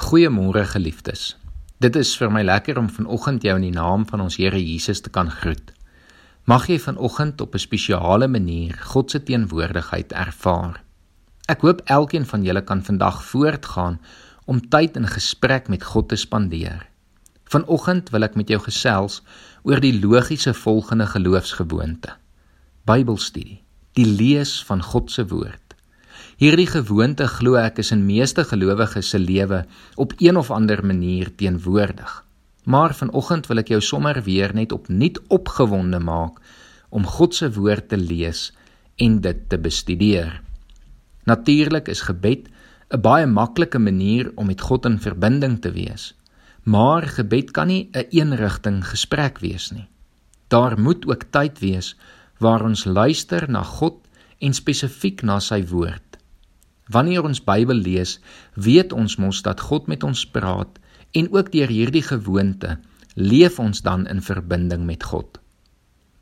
Goeiemôre geliefdes. Dit is vir my lekker om vanoggend jou in die naam van ons Here Jesus te kan groet. Mag jy vanoggend op 'n spesiale manier God se teenwoordigheid ervaar. Ek hoop elkeen van julle kan vandag voortgaan om tyd in gesprek met God te spandeer. Vanoggend wil ek met jou gesels oor die logiese volgende geloofsgewoonte. Bybelstudie, die lees van God se woord. Hierdie gewoonte glo ek is in meeste gelowiges se lewe op een of ander manier teenwoordig. Maar vanoggend wil ek jou sommer weer net opnuut opgewonde maak om God se woord te lees en dit te bestudeer. Natuurlik is gebed 'n baie maklike manier om met God in verbinding te wees. Maar gebed kan nie 'n een eenrigting gesprek wees nie. Daar moet ook tyd wees waar ons luister na God en spesifiek na sy woord. Wanneer ons Bybel lees, weet ons mos dat God met ons praat en ook deur hierdie gewoonte leef ons dan in verbinding met God.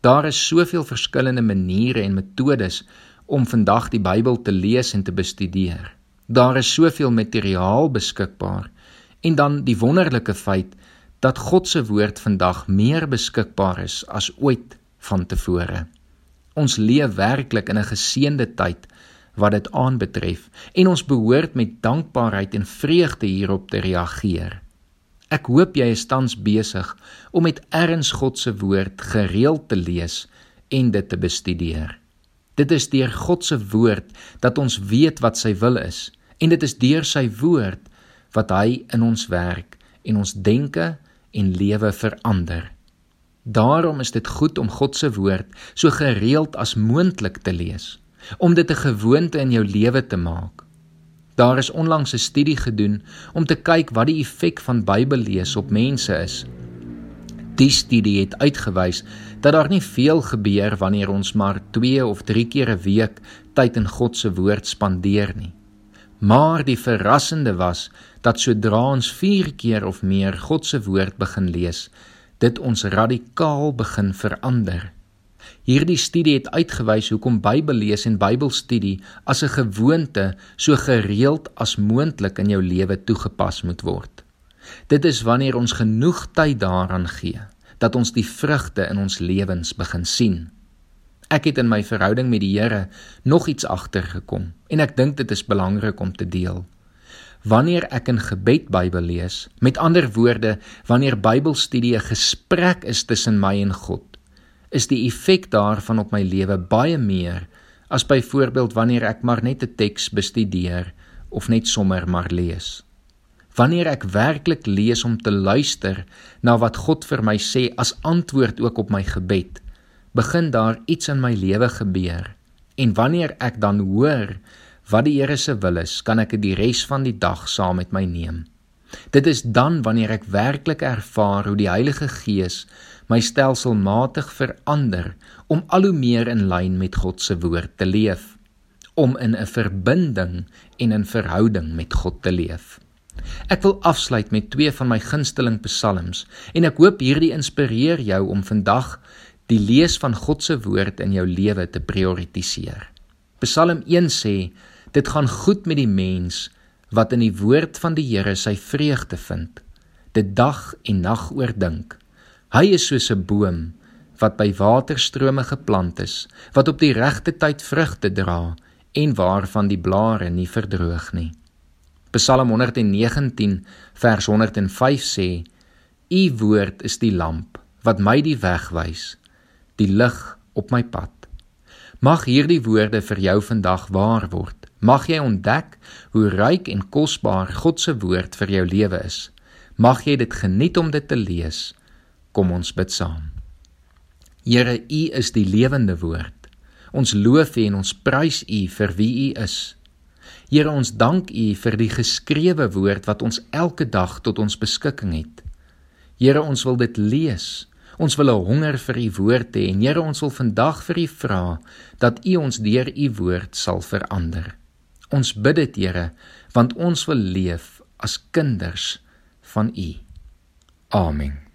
Daar is soveel verskillende maniere en metodes om vandag die Bybel te lees en te bestudeer. Daar is soveel materiaal beskikbaar en dan die wonderlike feit dat God se woord vandag meer beskikbaar is as ooit vantevore. Ons leef werklik in 'n geseënde tyd wat dit aanbetref en ons behoort met dankbaarheid en vreugde hierop te reageer. Ek hoop jy is tans besig om met erns God se woord gereeld te lees en dit te bestudeer. Dit is deur God se woord dat ons weet wat sy wil is en dit is deur sy woord wat hy in ons werk en ons denke en lewe verander. Daarom is dit goed om God se woord so gereeld as moontlik te lees om dit 'n gewoonte in jou lewe te maak. Daar is onlangs 'n studie gedoen om te kyk wat die effek van Bybellees op mense is. Die studie het uitgewys dat daar nie veel gebeur wanneer ons maar 2 of 3 keer 'n week tyd in God se woord spandeer nie. Maar die verrassende was dat sodra ons 4 keer of meer God se woord begin lees, dit ons radikaal begin verander. Hierdie studie het uitgewys hoekom Bybellees en Bybelstudie as 'n gewoonte so gereeld as moontlik in jou lewe toegepas moet word. Dit is wanneer ons genoeg tyd daaraan gee dat ons die vrugte in ons lewens begin sien. Ek het in my verhouding met die Here nog iets agtergekom en ek dink dit is belangrik om te deel. Wanneer ek in gebed Bybel lees, met ander woorde, wanneer Bybelstudie 'n gesprek is tussen my en God, is die effek daarvan op my lewe baie meer as byvoorbeeld wanneer ek maar net 'n teks bestudeer of net sommer maar lees. Wanneer ek werklik lees om te luister na wat God vir my sê as antwoord ook op my gebed, begin daar iets in my lewe gebeur. En wanneer ek dan hoor wat die Here se wil is, kan ek dit die res van die dag saam met my neem. Dit is dan wanneer ek werklik ervaar hoe die Heilige Gees my stelselmatig verander om al hoe meer in lyn met God se woord te leef, om in 'n verbinding en 'n verhouding met God te leef. Ek wil afsluit met twee van my gunsteling psalms en ek hoop hierdie inspireer jou om vandag die lees van God se woord in jou lewe te prioritiseer. Psalm 1 sê: Dit gaan goed met die mens wat in die woord van die Here sy vreugde vind, dit dag en nag oordink. Hy is soos 'n boom wat by waterstrome geplant is, wat op die regte tyd vrugte dra en waarvan die blare nie verdroog nie. Psalm 119 vers 105 sê: U woord is die lamp wat my die weg wys, die lig op my pad. Mag hierdie woorde vir jou vandag waar word. Mag jy ontdek hoe ryk en kosbaar God se woord vir jou lewe is. Mag jy dit geniet om dit te lees Kom ons bid saam. Here, U is die lewende woord. Ons loof U en ons prys U vir wie U is. Here, ons dank U vir die geskrewe woord wat ons elke dag tot ons beskikking het. Here, ons wil dit lees. Ons wil 'n honger vir U woord hê en Here, ons wil vandag vir U vra dat U ons deur U woord sal verander. Ons bid dit, Here, want ons wil leef as kinders van U. Amen.